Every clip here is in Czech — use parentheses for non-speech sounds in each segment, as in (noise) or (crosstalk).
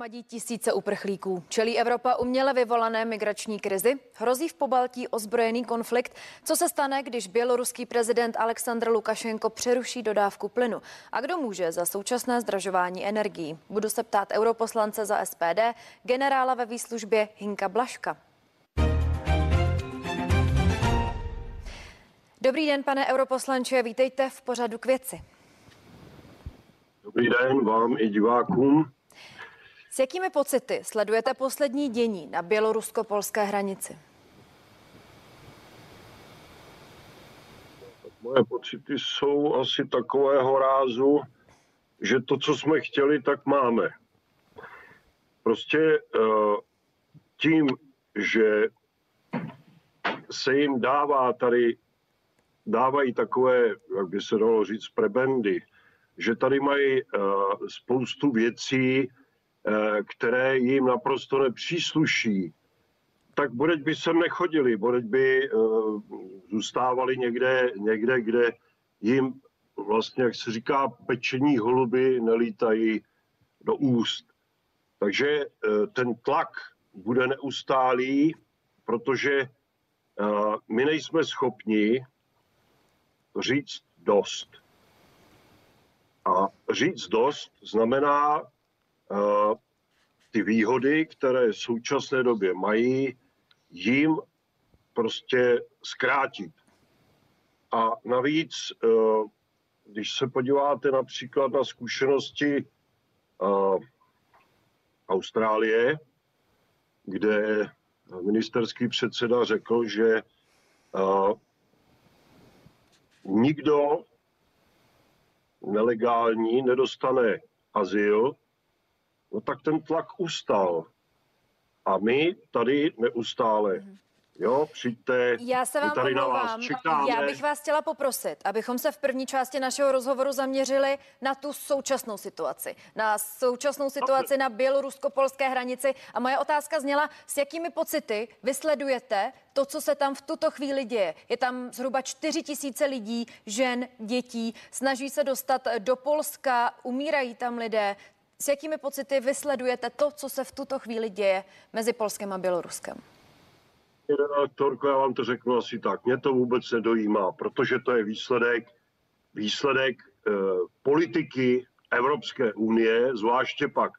Madí tisíce uprchlíků. Čelí Evropa uměle vyvolané migrační krizi? Hrozí v Pobaltí ozbrojený konflikt? Co se stane, když běloruský prezident Aleksandr Lukašenko přeruší dodávku plynu? A kdo může za současné zdražování energií? Budu se ptát europoslance za SPD, generála ve výslužbě Hinka Blaška. Dobrý den, pane europoslanče, vítejte v pořadu k věci. Dobrý den vám i divákům. Jakými pocity sledujete poslední dění na bělorusko-polské hranici? Moje pocity jsou asi takového rázu, že to, co jsme chtěli, tak máme. Prostě eh, tím, že se jim dává tady, dávají takové, jak by se dalo říct, prebendy, že tady mají uh, spoustu věcí, které jim naprosto nepřísluší, tak bodeď by sem nechodili, bodeď by uh, zůstávali někde, někde, kde jim vlastně, jak se říká, pečení holuby nelítají do úst. Takže ten tlak bude neustálý, protože my nejsme schopni říct dost. A říct dost znamená ty výhody, které v současné době mají, jim prostě zkrátit. A navíc, uh, když se podíváte například na zkušenosti uh, Austrálie, kde ministerský předseda řekl, že uh, nikdo nelegální nedostane azyl, no tak ten tlak ustal. A my tady neustále. Jo, přijďte, Já se vám tady omlouvám. na vás čekáme. Já bych vás chtěla poprosit, abychom se v první části našeho rozhovoru zaměřili na tu současnou situaci. Na současnou situaci na bělorusko-polské hranici. A moje otázka zněla, s jakými pocity vysledujete to, co se tam v tuto chvíli děje. Je tam zhruba 4 tisíce lidí, žen, dětí, snaží se dostat do Polska, umírají tam lidé. S jakými pocity vysledujete to, co se v tuto chvíli děje mezi Polskem a Běloruskem? redaktorko, já vám to řeknu asi tak. Mě to vůbec nedojímá, protože to je výsledek, výsledek eh, politiky Evropské unie, zvláště pak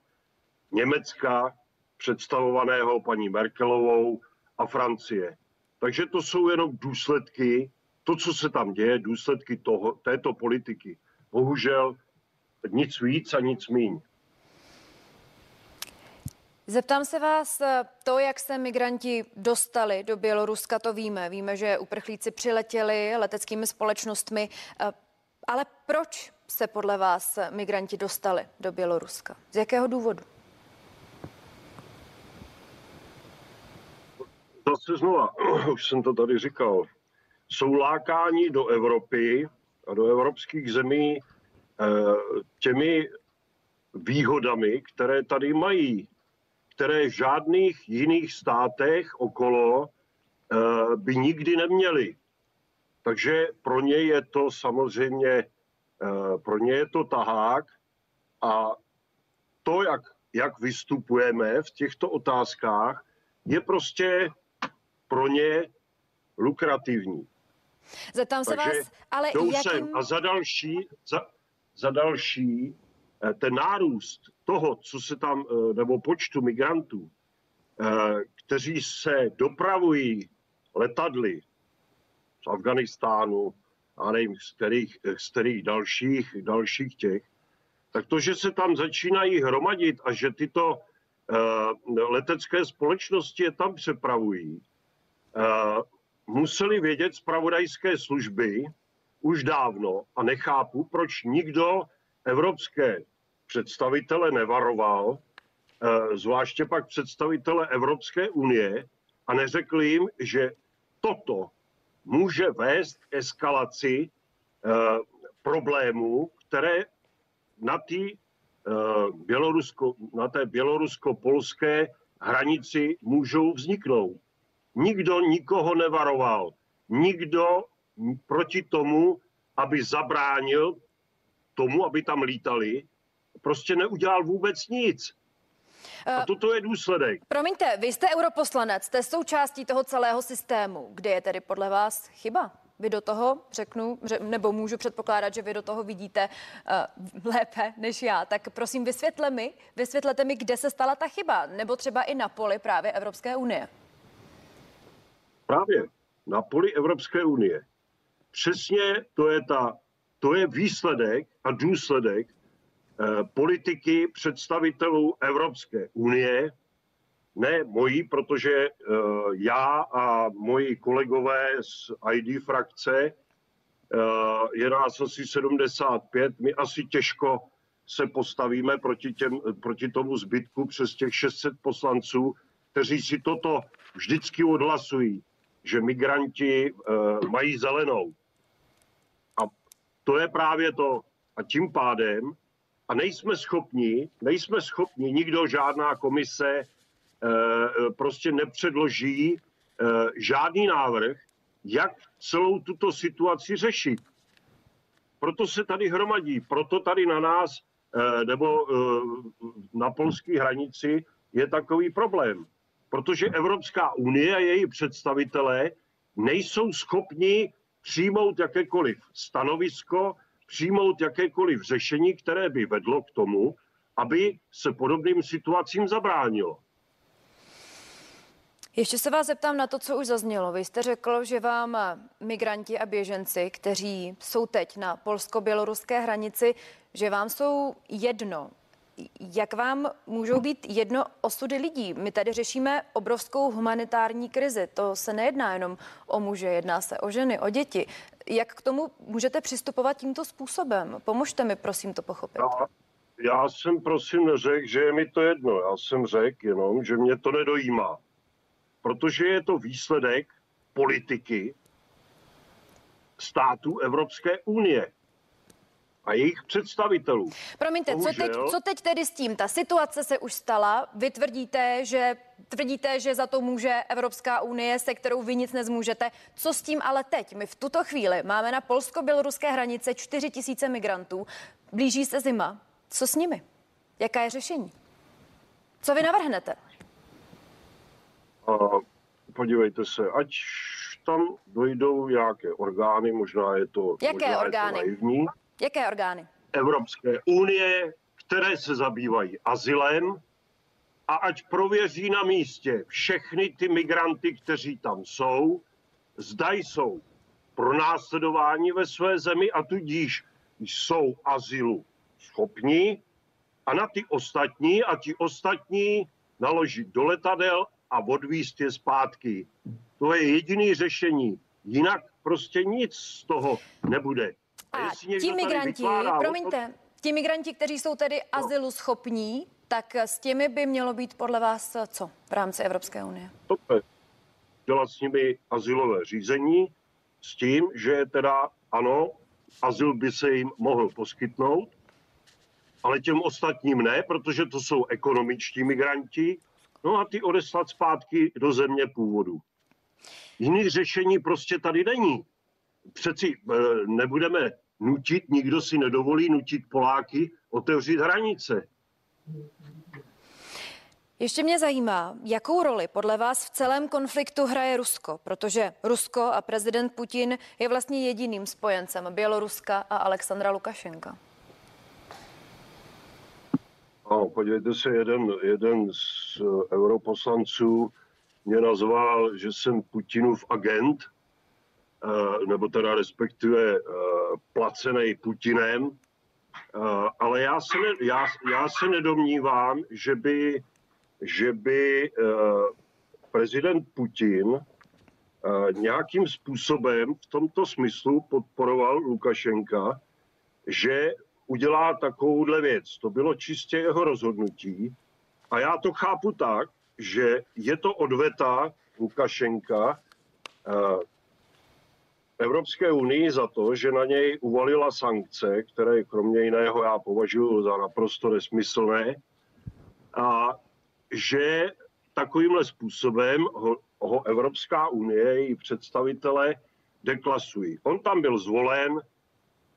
Německa, představovaného paní Merkelovou a Francie. Takže to jsou jenom důsledky, to, co se tam děje, důsledky toho, této politiky. Bohužel nic víc a nic míň. Zeptám se vás, eh, to, jak se migranti dostali do Běloruska, to víme. Víme, že uprchlíci přiletěli leteckými společnostmi. Eh, ale proč se podle vás migranti dostali do Běloruska? Z jakého důvodu? Zase znova, (clears throat) už jsem to tady říkal, jsou lákáni do Evropy a do evropských zemí eh, těmi výhodami, které tady mají které v žádných jiných státech okolo eh, by nikdy neměli. Takže pro ně je to samozřejmě, eh, pro ně je to tahák a to, jak, jak vystupujeme v těchto otázkách, je prostě pro ně lukrativní. Zeptám se Takže vás, ale jakým... A za další, za, za další Eh, ten nárůst toho, co se tam, eh, nebo počtu migrantů, eh, kteří se dopravují letadly z Afganistánu a nevím, z kterých, z kterých dalších, dalších těch, tak to, že se tam začínají hromadit a že tyto letecké společnosti je tam přepravují, museli vědět zpravodajské služby už dávno a nechápu, proč nikdo evropské představitele nevaroval, eh, zvláště pak představitele Evropské unie a neřekl jim, že toto může vést k eskalaci eh, problémů, které na, tý, eh, bělorusko, na té bělorusko-polské hranici můžou vzniknout. Nikdo nikoho nevaroval. Nikdo proti tomu, aby zabránil tomu, aby tam lítali, prostě neudělal vůbec nic. A toto je důsledek. Promiňte, vy jste europoslanec, jste součástí toho celého systému. Kde je tedy podle vás chyba? Vy do toho řeknu, nebo můžu předpokládat, že vy do toho vidíte uh, lépe než já. Tak prosím, vysvětle mi, vysvětlete mi, kde se stala ta chyba, nebo třeba i na poli právě Evropské unie. Právě na poli Evropské unie. Přesně to je, ta, to je výsledek a důsledek eh, politiky představitelů Evropské unie, ne mojí, protože eh, já a moji kolegové z ID frakce, eh, je nás asi 75, my asi těžko se postavíme proti, těm, proti tomu zbytku přes těch 600 poslanců, kteří si toto vždycky odhlasují, že migranti mají zelenou. A to je právě to. A tím pádem, a nejsme schopni, nejsme schopni, nikdo, žádná komise, Eh, prostě nepředloží eh, žádný návrh, jak celou tuto situaci řešit. Proto se tady hromadí, proto tady na nás eh, nebo na polské hranici je takový problém. Protože Evropská unie a její představitelé nejsou schopni přijmout jakékoliv stanovisko, přijmout jakékoliv řešení, které by vedlo k tomu, aby se podobným situacím zabránilo. Ještě se vás zeptám na to, co už zaznělo. Vy jste řekl, že vám migranti a běženci, kteří jsou teď na polsko-běloruské hranici, že vám jsou jedno. Jak vám můžou být jedno osudy lidí? My tady řešíme obrovskou humanitární krizi. To se nejedná jenom o muže, jedná se o ženy, o děti. Jak k tomu můžete přistupovat tímto způsobem? Pomožte mi, prosím, to pochopit. Já, já jsem prosím neřekl, že je mi to jedno. Já jsem řekl jenom, že mě to nedojímá protože je to výsledek politiky států Evropské unie a jejich představitelů. Promiňte, co teď, co teď tedy s tím? Ta situace se už stala. Vy tvrdíte, že tvrdíte, že za to může Evropská unie, se kterou vy nic nezmůžete. Co s tím ale teď? My v tuto chvíli máme na polsko-běloruské hranice 4 tisíce migrantů. Blíží se zima. Co s nimi? Jaká je řešení? Co vy navrhnete? A podívejte se, ať tam dojdou nějaké orgány, možná je to, Jaké možná orgány? Je to naivní, Jaké orgány? Evropské unie, které se zabývají azylem a ať prověří na místě všechny ty migranty, kteří tam jsou, zda jsou pro následování ve své zemi a tudíž jsou azylu schopní a na ty ostatní a ti ostatní naložit do letadel a odvíst je zpátky. To je jediný řešení. Jinak prostě nic z toho nebude. A, a ti migranti, promiňte, ti migranti, kteří jsou tedy no. azylu schopní, tak s těmi by mělo být podle vás co v rámci Evropské unie? To dělat s nimi azylové řízení s tím, že teda ano, azyl by se jim mohl poskytnout, ale těm ostatním ne, protože to jsou ekonomičtí migranti, no a ty odeslat zpátky do země původu. Jiný řešení prostě tady není. Přeci e, nebudeme nutit, nikdo si nedovolí nutit Poláky otevřít hranice. Ještě mě zajímá, jakou roli podle vás v celém konfliktu hraje Rusko, protože Rusko a prezident Putin je vlastně jediným spojencem Běloruska a Alexandra Lukašenka. No, podívejte se, jeden, jeden z eh, europoslanců mě nazval, že jsem Putinův agent, nebo teda respektive eh, placený Putinem, ale já se, ne, já, já se nedomnívám, že by, že by prezident Putin nějakým způsobem v tomto smyslu podporoval Lukašenka, že udělá takovouhle věc. To bylo čistě jeho rozhodnutí. A já to chápu tak, že je to odveta Lukašenka eh, Evropské unii za to, že na něj uvalila sankce, které kromě jiného já považuji za naprosto nesmyslné, a že takovýmhle způsobem ho, ho Evropská unie, její představitele deklasují. On tam byl zvolen,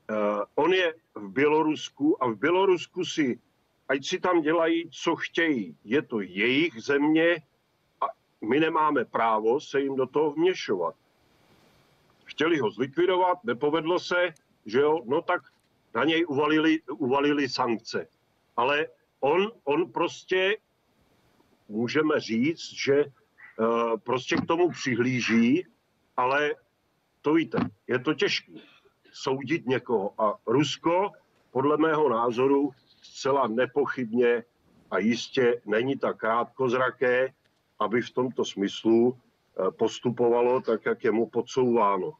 Uh, on je v Bělorusku a v Bělorusku si ať si tam dělají, co chtějí. Je to jejich země a my nemáme právo se jim do toho vměšovat. Chtěli ho zlikvidovat, nepovedlo se, že jo, no tak na něj uvalili, uvalili sankce. Ale on, on prostě, můžeme říct, že uh, prostě k tomu přihlíží, ale to víte, je to těžké soudit někoho. A Rusko, podle mého názoru, zcela nepochybně a jistě není tak krátkozraké, aby v tomto smyslu postupovalo tak, jak je mu podsouváno.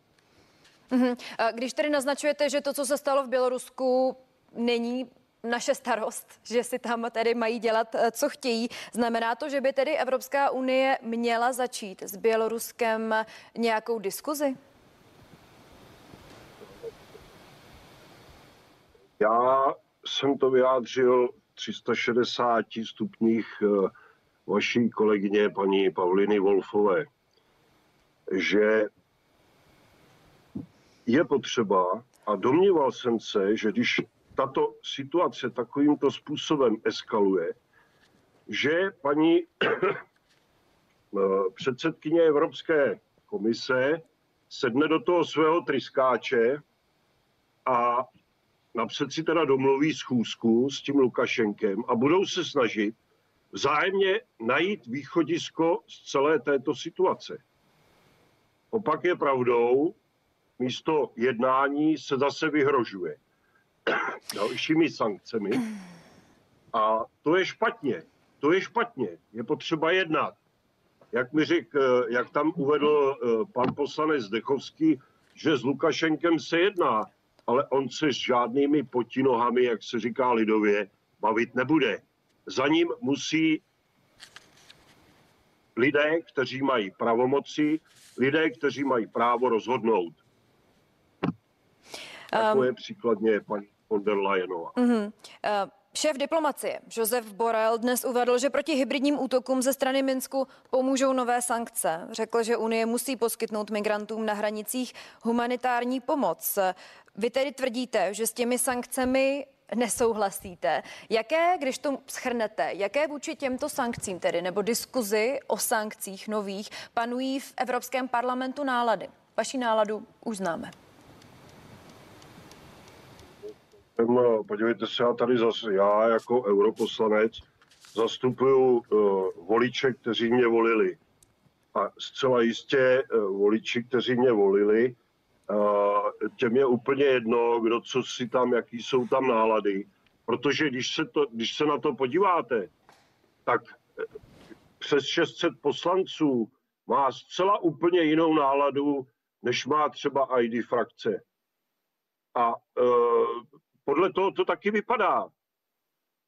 Mm-hmm. Když tedy naznačujete, že to, co se stalo v Bělorusku, není naše starost, (laughs) že si tam tedy mají dělat, eh, co chtějí. Znamená to, že by tedy Evropská unie měla začít s Běloruskem nějakou diskuzi? Já jsem to vyjádřil 360 stupních eh, vaší kolegyně paní Pavliny Wolfové, že je potřeba, a domníval jsem se, že když tato situace takovýmto způsobem eskaluje, že paní (clears throat) eh, předsedkyně Evropské komise sedne do toho svého tryskáče a napřed si teda domluví schůzku s tím Lukašenkem a budou se snažit vzájemně najít východisko z celé této situace. Opak je pravdou, místo jednání se zase vyhrožuje (clears throat) dalšími sankcemi. A to je špatně. To je špatně. Je potřeba jednat. Jak mi řek, jak tam uvedl eh, pan poslanec Dechovský, že s Lukašenkem se jedná ale on se s žádnými potinohami, jak se říká lidově, bavit nebude. Za ním musí lidé, kteří mají pravomoci, lidé, kteří mají právo rozhodnout. Um, je příkladně paní von der Leyenová. Uh-huh. Uh, Šéf diplomacie Josef Borrell dnes uvedl, že proti hybridním útokům ze strany Minsku pomůžou nové sankce. Řekl, že Unie musí poskytnout migrantům na hranicích humanitární pomoc. Vy tedy tvrdíte, že s těmi sankcemi nesouhlasíte. Jaké, když to schrnete, jaké vůči těmto sankcím tedy, nebo diskuzi o sankcích nových, panují v Evropském parlamentu nálady? Vaši náladu už známe. Podívejte se, já tady zase, já jako europoslanec zastupuju uh, voliče, kteří mě volili. A zcela jistě uh, voliči, kteří mě volili, uh, těm je úplně jedno, kdo co si tam, jaký jsou tam nálady. Protože když se, to, když se na to podíváte, tak přes 600 poslanců má zcela úplně jinou náladu, než má třeba ID frakce. A uh, podle toho to taky vypadá,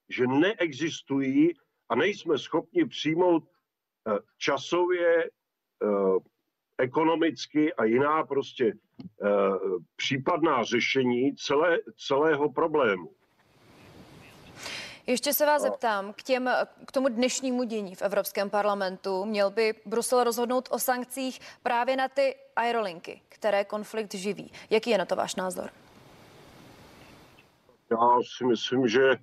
že neexistují a nejsme schopni přijmout eh, časově, eh, ekonomicky a jiná prostě eh, případná řešení celé, celého problému. Ještě se vás zeptám k, těm, k tomu dnešnímu dění v Evropském parlamentu. Měl by Brusel rozhodnout o sankcích právě na ty aerolinky, které konflikt živí. Jaký je na to váš názor? já si myslím, že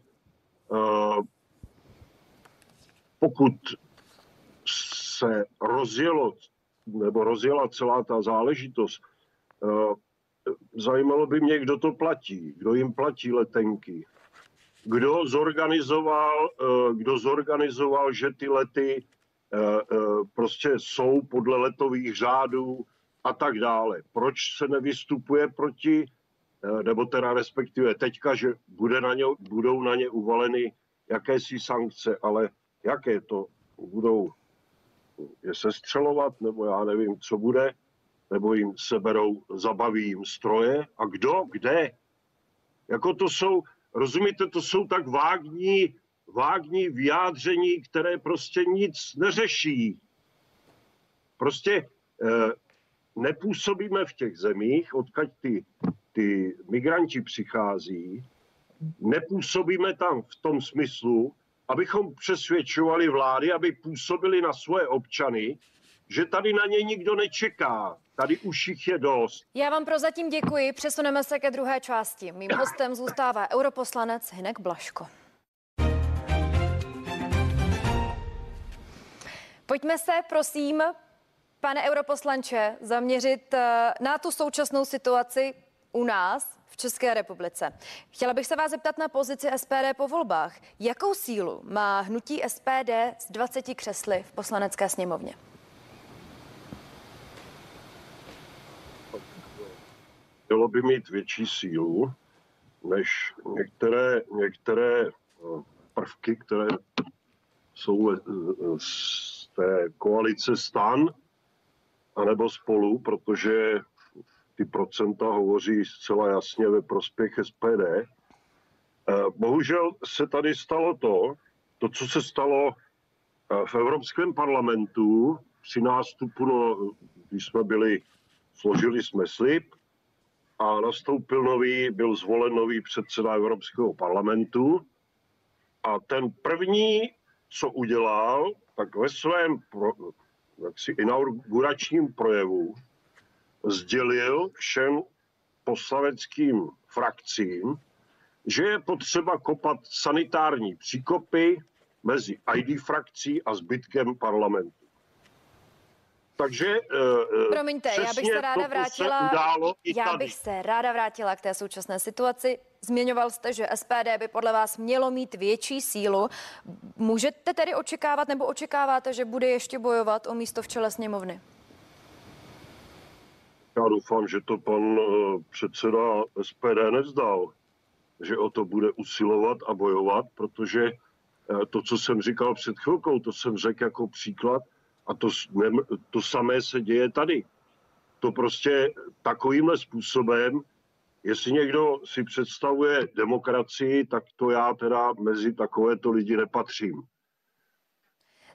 uh, pokud se rozjelo nebo rozjela celá ta záležitost, uh, zajímalo by mě, kdo to platí, kdo jim platí letenky, kdo zorganizoval, uh, kdo zorganizoval, že ty lety prostě jsou podle letových řádů a tak dále. Proč se nevystupuje proti Eh, nebo teda respektive teďka, že bude na ně, budou na ně uvaleny jakési sankce, ale jaké to budou? Je sestřelovat, nebo já nevím, co bude, nebo jim seberou, zabaví jim stroje a kdo, kde. Jako to jsou, rozumíte, to jsou tak vágní, vágní vyjádření, které prostě nic neřeší. Prostě eh, nepůsobíme v těch zemích, odkaď ty ty migranti přichází, nepůsobíme tam v tom smyslu, abychom přesvědčovali vlády, aby působili na svoje občany, že tady na ně nikdo nečeká. Tady už jich je dost. Já vám prozatím děkuji. Přesuneme se ke druhé části. Mým hostem zůstává europoslanec Hinek Blaško. Pojďme se, prosím, pane europoslanče, zaměřit eh, na tu současnou situaci u nás v České republice. Chtěla bych se vás zeptat na pozici SPD po volbách. Jakou sílu má hnutí SPD s 20 křesly v poslanecké sněmovně? Mělo by mít větší sílu než některé, některé eh, prvky, které jsou eh, z té koalice stan anebo spolu, protože ty procenta hovoří zcela jasně ve prospěch SPD. Eh, bohužel se tady stalo to, to, co se stalo v Evropském parlamentu při nástupu, no, když jsme byli, složili jsme slib a nastoupil nový, byl zvolen nový předseda Evropského parlamentu a ten první, co udělal, tak ve svém pro, jaksi inauguračním projevu sdělil všem poslaneckým frakcím, že je potřeba kopat sanitární příkopy mezi ID frakcí a zbytkem parlamentu. Takže uh, Promiňte, já bych se ráda vrátila. Se já tady. bych se ráda vrátila k té současné situaci. Zmiňoval jste, že SPD by podle vás mělo mít větší sílu. Můžete tedy očekávat nebo očekáváte, že bude ještě bojovat o místo v čele sněmovny? Já doufám, že to pan eh, předseda SPD nevzdal, že o to bude usilovat a bojovat, protože eh, to, co jsem říkal před chvilkou, to jsem řekl jako příklad a to, to samé se děje tady. To prostě takovýmhle způsobem, jestli někdo si představuje demokracii, tak to já teda mezi takovéto lidi nepatřím.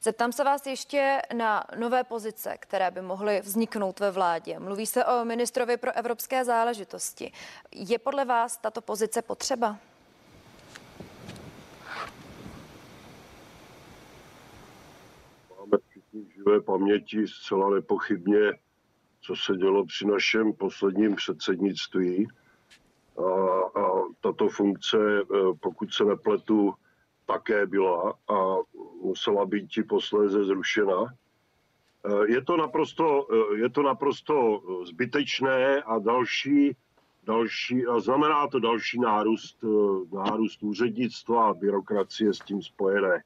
Zeptám se vás ještě na nové pozice, které by mohly vzniknout ve vládě. Mluví se o ministrovi pro evropské záležitosti. Je podle vás tato pozice potřeba? Máme všichni živé paměti zcela nepochybně, co se dělo při našem posledním předsednictví. A, a tato funkce, eh, pokud se nepletu, také byla a musela být ti posléze zrušena. Eh, je to naprosto, eh, je to naprosto zbytečné a další, další a znamená to další nárůst, nárůst úřednictva a byrokracie s tím spojené.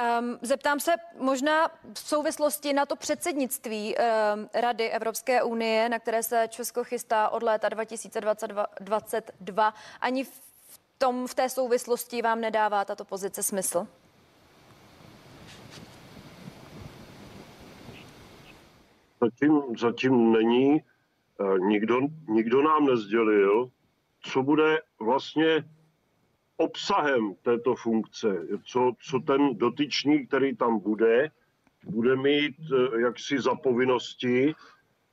Um, zeptám se možná v souvislosti na to předsednictví um, Rady Evropské unie, na které se Česko chystá od léta 2022. Ani v tom, v té souvislosti vám nedává tato pozice smysl? Zatím, zatím není. Eh, nikdo, nikdo nám nezdělil, co bude vlastně obsahem této funkce, co, co ten dotyčný, který tam bude, bude mít eh, jaksi za povinnosti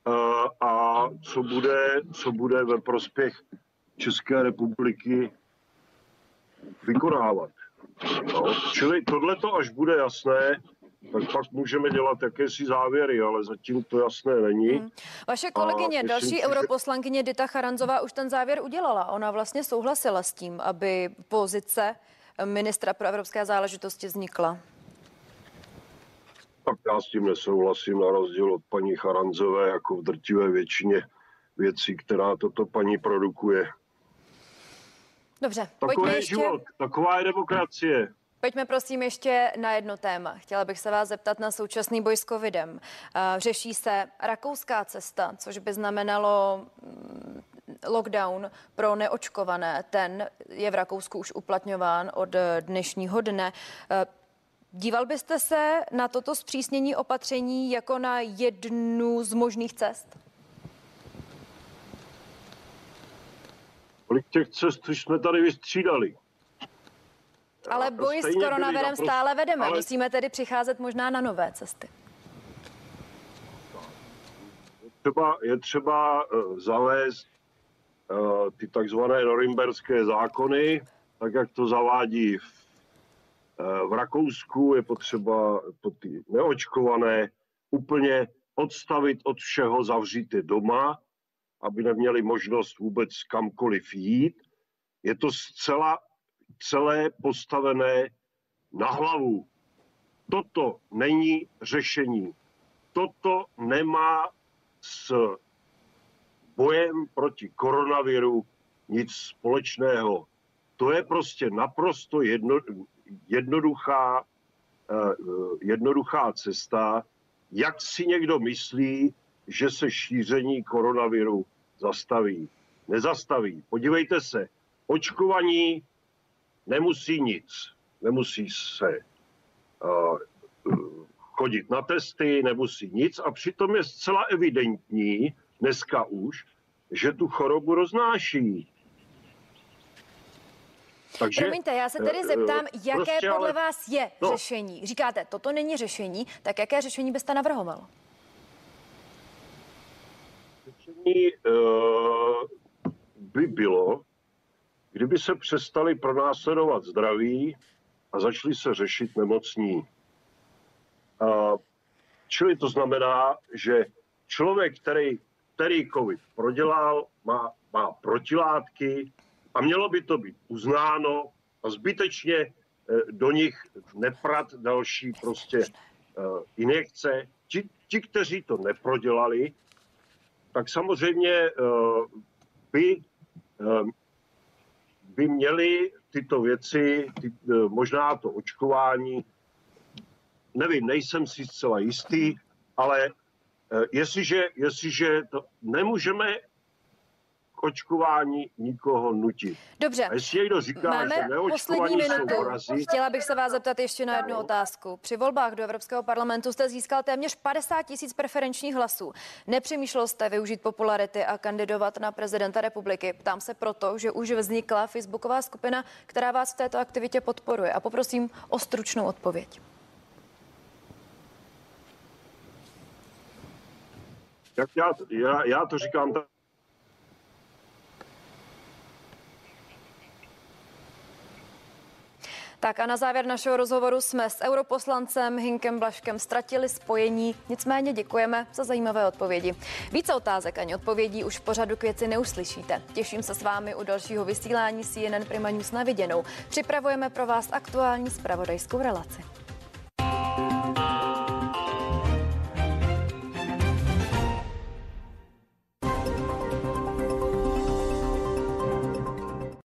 a, eh, a co bude, co bude ve prospěch České republiky vykonávat. No, čili tohle to, až bude jasné, tak pak můžeme dělat jakési závěry, ale zatím to jasné není. Hmm. Vaše kolegyně, a další si, europoslankyně Dita Charanzová už ten závěr udělala. Ona vlastně souhlasila s tím, aby pozice ministra pro evropské záležitosti vznikla. Tak já s tím nesouhlasím na rozdíl od paní Charanzové jako v drtivé většině věcí, která toto paní produkuje. Dobře, Takový pojďme ještě... život, taková je demokracie. Pojďme prosím ještě na jedno téma. Chtěla bych se vás zeptat na současný boj s covidem. Eh, řeší se rakouská cesta, což by znamenalo mm, lockdown pro neočkované. Ten je v Rakousku už uplatňován od dnešního dne. Eh, díval byste se na toto zpřísnění opatření jako na jednu z možných cest? Kolik těch cest už jsme tady vystřídali? Ale boj s koronavirem naprosto, stále vedeme. Ale... Musíme tedy přicházet možná na nové cesty. Třeba, je třeba uh, zavést uh, ty takzvané norimberské zákony, tak jak to zavádí v, uh, v Rakousku, je potřeba to ty neočkované úplně odstavit od všeho, zavřít je doma aby neměli možnost vůbec kamkoliv jít. Je to zcela celé postavené na hlavu. toto není řešení. Toto nemá s bojem proti koronaviru nic společného. To je prostě naprosto jedno, jednoduchá, eh, jednoduchá cesta, jak si někdo myslí, že se šíření koronaviru zastaví. Nezastaví. Podívejte se, očkovaní nemusí nic. Nemusí se uh, chodit na testy, nemusí nic a přitom je zcela evidentní dneska už, že tu chorobu roznáší. Takže, Promiňte, já se tedy eh, zeptám, jaké prostě, podle ale, vás je no, řešení? Říkáte, toto není řešení, tak jaké řešení byste navrhoval? Řešení uh, by bylo, kdyby se přestali pronásledovat zdraví a začali se řešit nemocní. Uh, čili to znamená, že člověk, který, který COVID prodělal, má, má protilátky, a mělo by to být uznáno a zbytečně eh, do nich neprat další prostě eh, injekce. Ti, ti, kteří to neprodělali, tak samozřejmě eh, by, by měli tyto věci, ty, možná to očkování, nevím, nejsem si zcela jistý, ale jestliže, jestliže to nemůžeme očkování nikoho nutit. Dobře. A jestli někdo říká, Máme že poslední minutu. Chtěla bych se vás zeptat ještě na jednu otázku. Při volbách do Evropského parlamentu jste získal téměř 50 tisíc preferenčních hlasů. Nepřemýšlel jste využít popularity a kandidovat na prezidenta republiky. Ptám se proto, že už vznikla facebooková skupina, která vás v této aktivitě podporuje. A poprosím o stručnou odpověď. Jak já, já, já to říkám tak, Tak a na závěr našeho rozhovoru jsme s europoslancem Hinkem Blaškem ztratili spojení, nicméně děkujeme za zajímavé odpovědi. Více otázek ani odpovědí už v pořadu k věci neuslyšíte. Těším se s vámi u dalšího vysílání CNN Prima News na viděnou. Připravujeme pro vás aktuální spravodajskou relaci.